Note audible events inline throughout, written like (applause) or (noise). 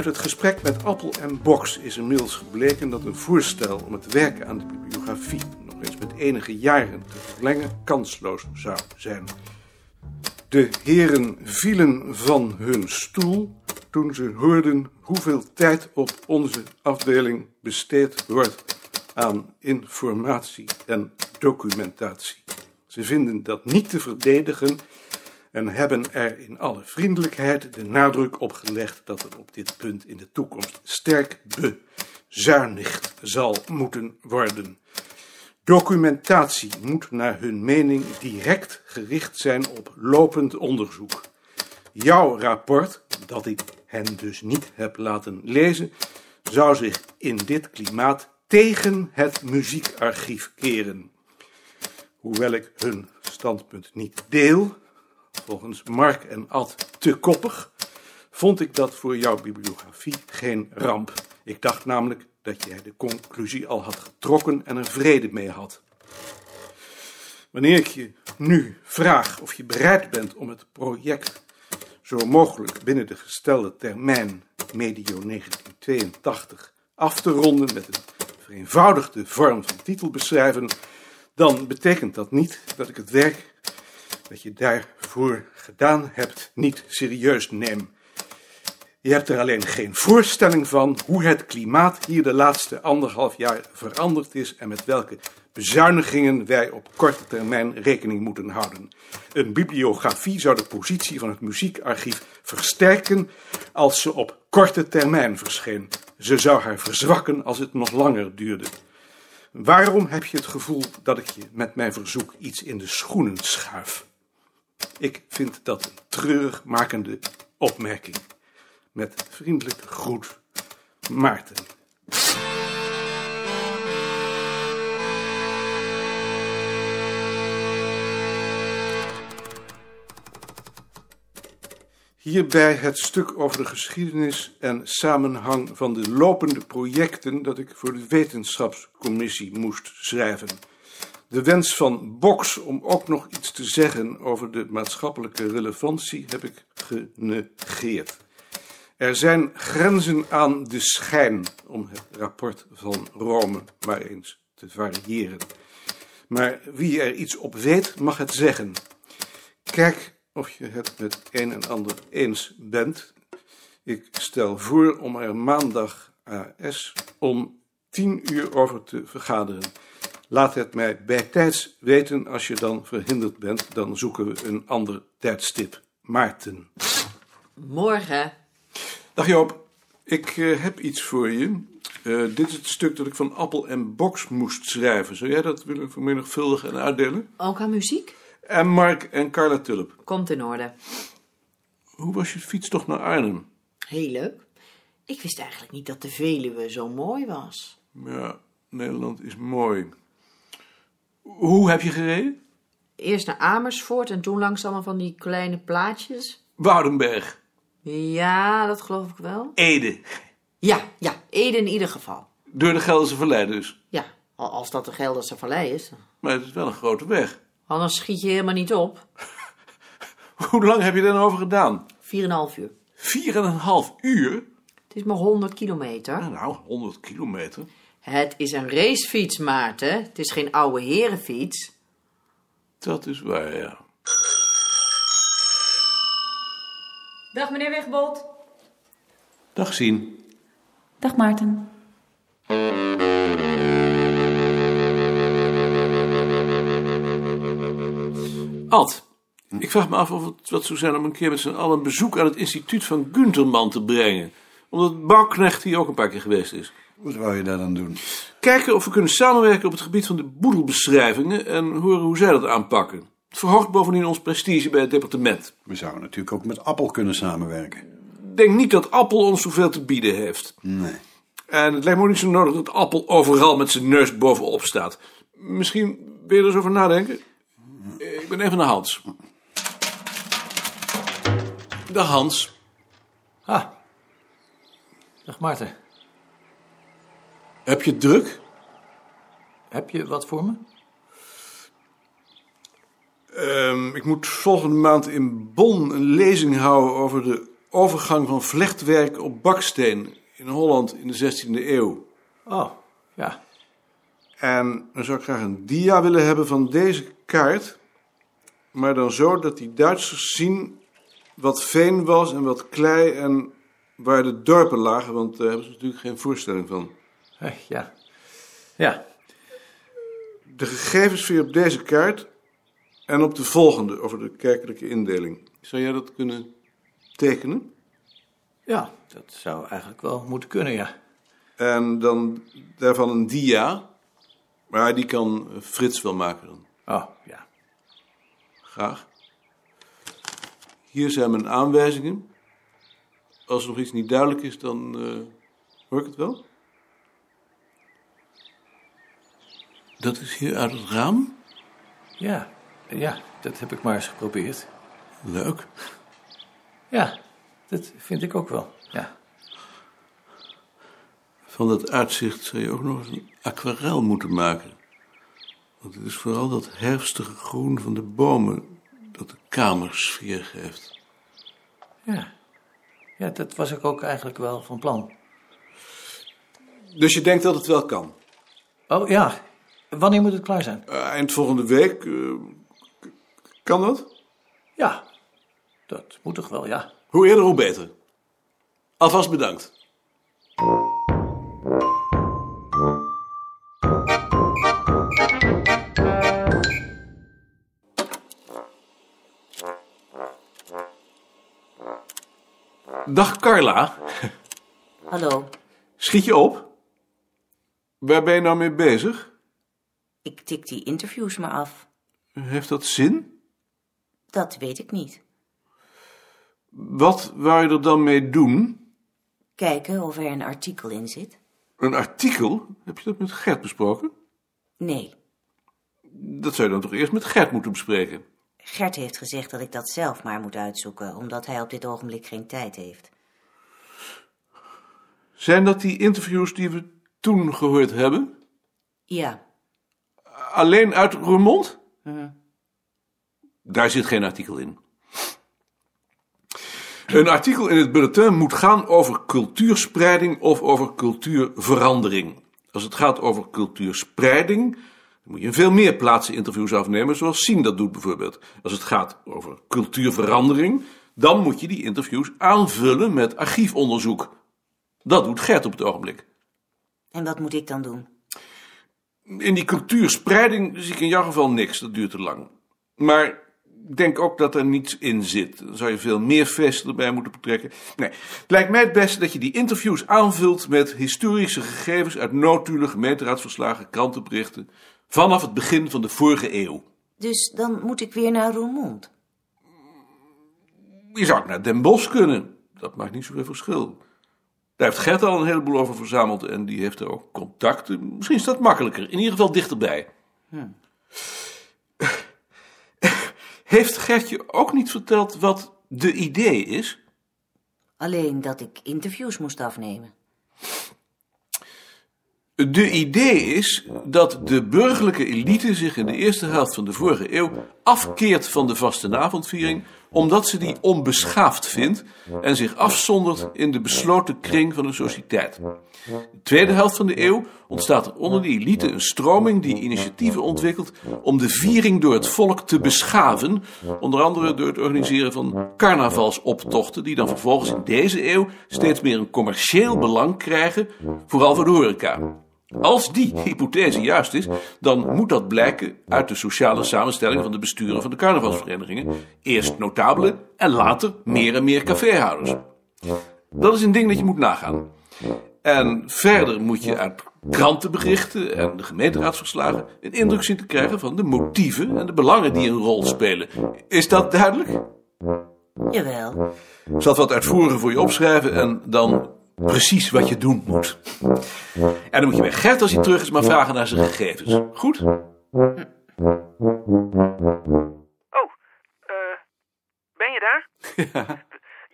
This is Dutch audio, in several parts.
Uit het gesprek met Appel en Box is inmiddels gebleken dat een voorstel om het werken aan de bibliografie nog eens met enige jaren te verlengen kansloos zou zijn. De heren vielen van hun stoel toen ze hoorden hoeveel tijd op onze afdeling besteed wordt aan informatie en documentatie. Ze vinden dat niet te verdedigen en hebben er in alle vriendelijkheid de nadruk op gelegd dat er op dit punt in de toekomst sterk bezuinigd zal moeten worden. Documentatie moet naar hun mening direct gericht zijn op lopend onderzoek. Jouw rapport, dat ik hen dus niet heb laten lezen, zou zich in dit klimaat tegen het muziekarchief keren. Hoewel ik hun standpunt niet deel, volgens Mark en Ad te koppig, vond ik dat voor jouw bibliografie geen ramp. Ik dacht namelijk dat jij de conclusie al had getrokken en er vrede mee had. Wanneer ik je nu vraag of je bereid bent om het project zo mogelijk binnen de gestelde termijn medio 1982 af te ronden met een vereenvoudigde vorm van titelbeschrijven, dan betekent dat niet dat ik het werk dat je daarvoor gedaan hebt niet serieus neem. Je hebt er alleen geen voorstelling van hoe het klimaat hier de laatste anderhalf jaar veranderd is en met welke bezuinigingen wij op korte termijn rekening moeten houden. Een bibliografie zou de positie van het muziekarchief versterken als ze op korte termijn verscheen. Ze zou haar verzwakken als het nog langer duurde. Waarom heb je het gevoel dat ik je met mijn verzoek iets in de schoenen schuif? Ik vind dat een treurig makende opmerking. Met vriendelijke groet, Maarten. Hierbij het stuk over de geschiedenis en samenhang van de lopende projecten dat ik voor de wetenschapscommissie moest schrijven. De wens van Box om ook nog iets te zeggen over de maatschappelijke relevantie heb ik genegeerd. Er zijn grenzen aan de schijn om het rapport van Rome maar eens te variëren. Maar wie er iets op weet, mag het zeggen. Kijk of je het met een en ander eens bent. Ik stel voor om er maandag AS om tien uur over te vergaderen. Laat het mij bijtijds weten als je dan verhinderd bent. Dan zoeken we een ander tijdstip. Maarten. Morgen. Dag Joop. Ik eh, heb iets voor je. Eh, dit is het stuk dat ik van Appel en Box moest schrijven. Zou jij dat willen vermenigvuldigen en uitdelen? Ook aan muziek? En Mark en Carla Tulp. Komt in orde. Hoe was je fietstocht naar Arnhem? Heel leuk. Ik wist eigenlijk niet dat de Veluwe zo mooi was. Ja, Nederland is mooi. Hoe heb je gereden? Eerst naar Amersfoort en toen langs allemaal van die kleine plaatjes. Woudenberg. Ja, dat geloof ik wel. Ede. Ja, ja, Ede in ieder geval. Door de Gelderse Vallei dus. Ja, al- als dat de Gelderse Vallei is. Maar het is wel een grote weg. Anders schiet je helemaal niet op. (laughs) Hoe lang heb je er nou over gedaan? 4,5 uur. Vier en een half uur? Het is maar 100 kilometer. Nou, 100 kilometer. Het is een racefiets, Maarten. Het is geen oude herenfiets. Dat is waar, ja. Dag meneer Wegbold. Dag zien. Dag Maarten. Ad, ik vraag me af of het wat zou zijn om een keer met z'n allen een bezoek aan het instituut van Gunterman te brengen. Omdat Bouwknecht hier ook een paar keer geweest is. Wat wou je daar dan doen? Kijken of we kunnen samenwerken op het gebied van de boedelbeschrijvingen en horen hoe zij dat aanpakken. Het verhoogt bovendien ons prestige bij het departement. We zouden natuurlijk ook met Appel kunnen samenwerken. Ik denk niet dat Appel ons zoveel te bieden heeft. Nee. En het lijkt me ook niet zo nodig dat Appel overal met zijn neus bovenop staat. Misschien wil je er eens over nadenken? Ik ben even naar Hans. Dag Hans. Ah. Dag Maarten. Heb je het druk? Heb je wat voor me? Ehm, ik moet volgende maand in Bonn een lezing houden over de overgang van vlechtwerk op baksteen in Holland in de 16e eeuw. Oh, ja. En dan zou ik graag een dia willen hebben van deze kaart. Maar dan zo dat die Duitsers zien wat veen was en wat klei en waar de dorpen lagen. Want daar hebben ze natuurlijk geen voorstelling van. Eh, Ja. Ja. De gegevens vind je op deze kaart en op de volgende over de kerkelijke indeling. Zou jij dat kunnen tekenen? Ja, dat zou eigenlijk wel moeten kunnen, ja. En dan daarvan een dia. Maar die kan Frits wel maken dan. Oh, ja. Graag. Hier zijn mijn aanwijzingen. Als er nog iets niet duidelijk is, dan eh, hoor ik het wel. Dat is hier uit het raam. Ja, ja, dat heb ik maar eens geprobeerd. Leuk. Ja, dat vind ik ook wel, ja. Van dat uitzicht zou je ook nog eens een aquarel moeten maken. Want het is vooral dat herfstige groen van de bomen dat de kamer sfeer geeft. Ja. Ja, dat was ik ook eigenlijk wel van plan. Dus je denkt dat het wel kan? Oh, ja. Wanneer moet het klaar zijn? Eh, eind volgende week. eh, kan dat? Ja, dat moet toch wel, ja. Hoe eerder, hoe beter. Alvast bedankt. Dag Carla. Hallo, Schiet je op? Waar ben je nou mee bezig? Ik tik die interviews maar af. Heeft dat zin? Dat weet ik niet. Wat wou je er dan mee doen? Kijken of er een artikel in zit. Een artikel? Heb je dat met Gert besproken? Nee, Dat zou je dan toch eerst met Gert moeten bespreken? Gert heeft gezegd dat ik dat zelf maar moet uitzoeken, omdat hij op dit ogenblik geen tijd heeft. Zijn dat die interviews die we toen gehoord hebben? Ja, Alleen uit Roermond? Daar zit geen artikel in. Een artikel in het bulletin moet gaan over cultuurspreiding of over cultuurverandering. Als het gaat over cultuurspreiding, dan moet je in veel meer plaatsen interviews afnemen, zoals Sien dat doet bijvoorbeeld. Als het gaat over cultuurverandering, dan moet je die interviews aanvullen met archiefonderzoek. Dat doet Gert op het ogenblik. en wat moet ik dan doen? In die cultuurspreiding zie ik in jouw geval niks, dat duurt te lang. Maar ik denk ook dat er niets in zit. Dan zou je veel meer feesten erbij moeten betrekken. Nee, het lijkt mij het beste dat je die interviews aanvult met historische gegevens uit noodtulen, gemeenteraadsverslagen, krantenberichten. Vanaf het begin van de vorige eeuw. Dus dan moet ik weer naar Roermond. Je zou ook naar Den Bosch kunnen. Dat maakt niet zoveel verschil. Daar heeft Gert al een heleboel over verzameld en die heeft er ook contacten. Misschien is dat makkelijker, in ieder geval dichterbij. (laughs) Heeft Gertje ook niet verteld wat de idee is? Alleen dat ik interviews moest afnemen. De idee is dat de burgerlijke elite zich in de eerste helft van de vorige eeuw afkeert van de vastenavondviering, omdat ze die onbeschaafd vindt en zich afzondert in de besloten kring van de sociëteit. De tweede helft van de eeuw ontstaat er onder de elite een stroming die initiatieven ontwikkelt om de viering door het volk te beschaven, onder andere door het organiseren van carnavalsoptochten, die dan vervolgens in deze eeuw steeds meer een commercieel belang krijgen, vooral voor de horeca. Als die hypothese juist is, dan moet dat blijken uit de sociale samenstelling van de besturen van de carnavalsverenigingen. Eerst notabelen en later meer en meer caféhouders. Dat is een ding dat je moet nagaan. En verder moet je uit krantenberichten en de gemeenteraadsverslagen een indruk zien te krijgen van de motieven en de belangen die een rol spelen. Is dat duidelijk? Jawel, Ik zal het wat uitvoeriger voor je opschrijven en dan precies wat je doen moet. En dan moet je bij Gert als hij terug is maar vragen naar zijn gegevens. Goed? Oh, eh, ben je daar?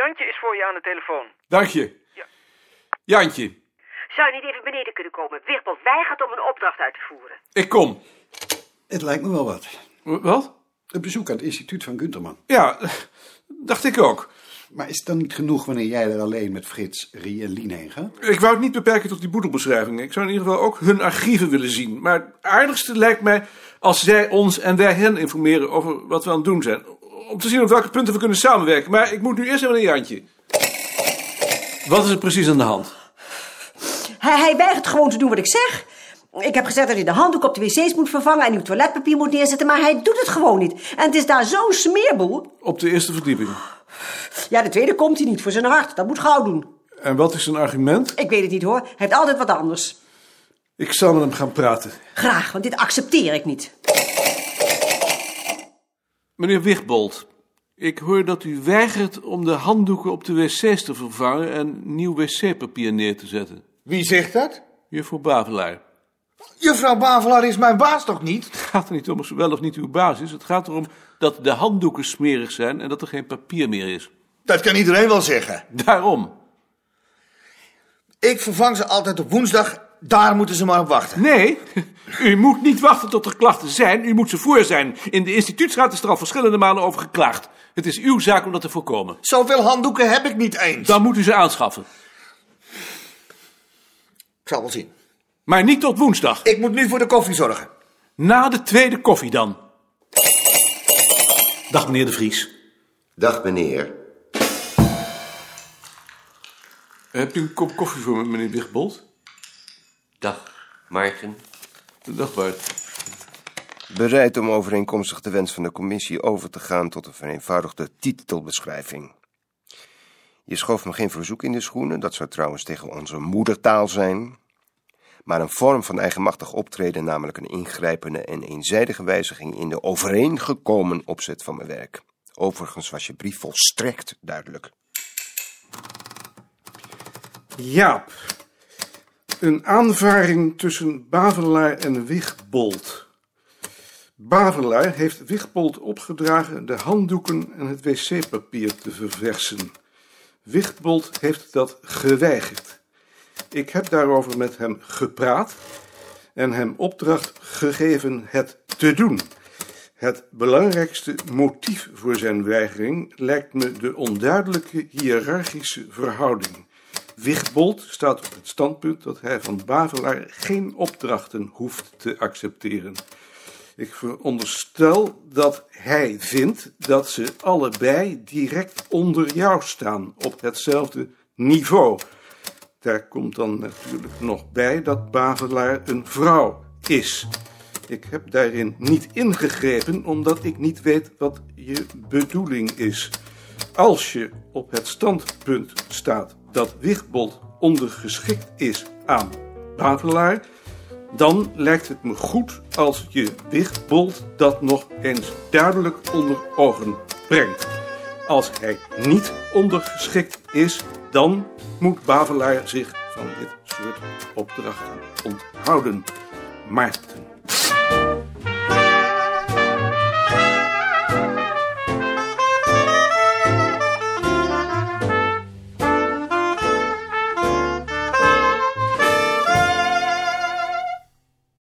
Jantje is voor je aan de telefoon. Dank je. Jantje, Zou je niet even beneden kunnen komen? Wigbold weigert om een opdracht uit te voeren. ik kom. Het lijkt me wel wat. Wat? Een bezoek aan het instituut van Gunterman. Ja, dacht ik ook. Maar is het dan niet genoeg wanneer jij er alleen met Frits, Rie en Lien heen gaat? Ik wou het niet beperken tot die boedelbeschrijvingen. Ik zou in ieder geval ook hun archieven willen zien. Maar het aardigste lijkt mij als zij ons en wij hen informeren over wat we aan het doen zijn. Om te zien op welke punten we kunnen samenwerken. Maar ik moet nu eerst even naar Jantje. Wat is er precies aan de hand? Hij, hij weigert gewoon te doen wat ik zeg. Ik heb gezegd dat hij de handdoek op de wc's moet vervangen en nieuw toiletpapier moet neerzetten, maar hij doet het gewoon niet. En het is daar zo'n smeerboel. Op de eerste verdieping. Ja, de tweede komt hij niet voor zijn hart. Dat moet gauw doen. En wat is zijn argument? Ik weet het niet hoor. Hij heeft altijd wat anders. Ik zal met hem gaan praten. Graag, want dit accepteer ik niet. Meneer Wigbold, ik hoor dat u weigert om de handdoeken op de wc's te vervangen en nieuw wc-papier neer te zetten. Wie zegt dat? Juffrouw Bavelaar. Juffrouw Bavelaar is mijn baas toch niet? Het gaat er niet om of ze wel of niet uw baas is. Het gaat erom dat de handdoeken smerig zijn en dat er geen papier meer is. Dat kan iedereen wel zeggen. Daarom. Ik vervang ze altijd op woensdag. Daar moeten ze maar op wachten. Nee, u moet niet wachten tot er klachten zijn. U moet ze voor zijn. In de instituutsraad is er al verschillende malen over geklaagd. Het is uw zaak om dat te voorkomen. Zoveel handdoeken heb ik niet eens. Dan moet u ze aanschaffen. Ik zal wel zien. Maar niet tot woensdag. Ik moet nu voor de koffie zorgen. Na de tweede koffie dan. Dag meneer De Vries. Dag meneer. Hebt u een kop koffie voor me, meneer Wigbold? Dag, Maarten. Dag Bart. Bereid om overeenkomstig de wens van de commissie over te gaan tot een vereenvoudigde titelbeschrijving. Je schoof me geen verzoek in de schoenen, dat zou trouwens tegen onze moedertaal zijn. Maar een vorm van eigenmachtig optreden, namelijk een ingrijpende en eenzijdige wijziging in de overeengekomen opzet van mijn werk. Overigens was je brief volstrekt duidelijk. Jaap. Een aanvaring tussen Bavelaar en Wigbold. Bavelaar heeft Wigbold opgedragen de handdoeken en het wc-papier te verversen. Wigbold heeft dat geweigerd. Ik heb daarover met hem gepraat en hem opdracht gegeven het te doen. Het belangrijkste motief voor zijn weigering lijkt me de onduidelijke hiërarchische verhouding. Wigbold staat op het standpunt dat hij van Bavelaar geen opdrachten hoeft te accepteren. Ik veronderstel dat hij vindt dat ze allebei direct onder jou staan, op hetzelfde niveau. Daar komt dan natuurlijk nog bij dat Bavelaar een vrouw is. Ik heb daarin niet ingegrepen, omdat ik niet weet wat je bedoeling is. Als je op het standpunt staat dat Wigbold ondergeschikt is aan Bavelaar, dan lijkt het me goed als je Wigbold dat nog eens duidelijk onder ogen brengt. Als hij niet ondergeschikt is, dan moet Bavelaar zich van dit soort opdrachten onthouden. Maarten.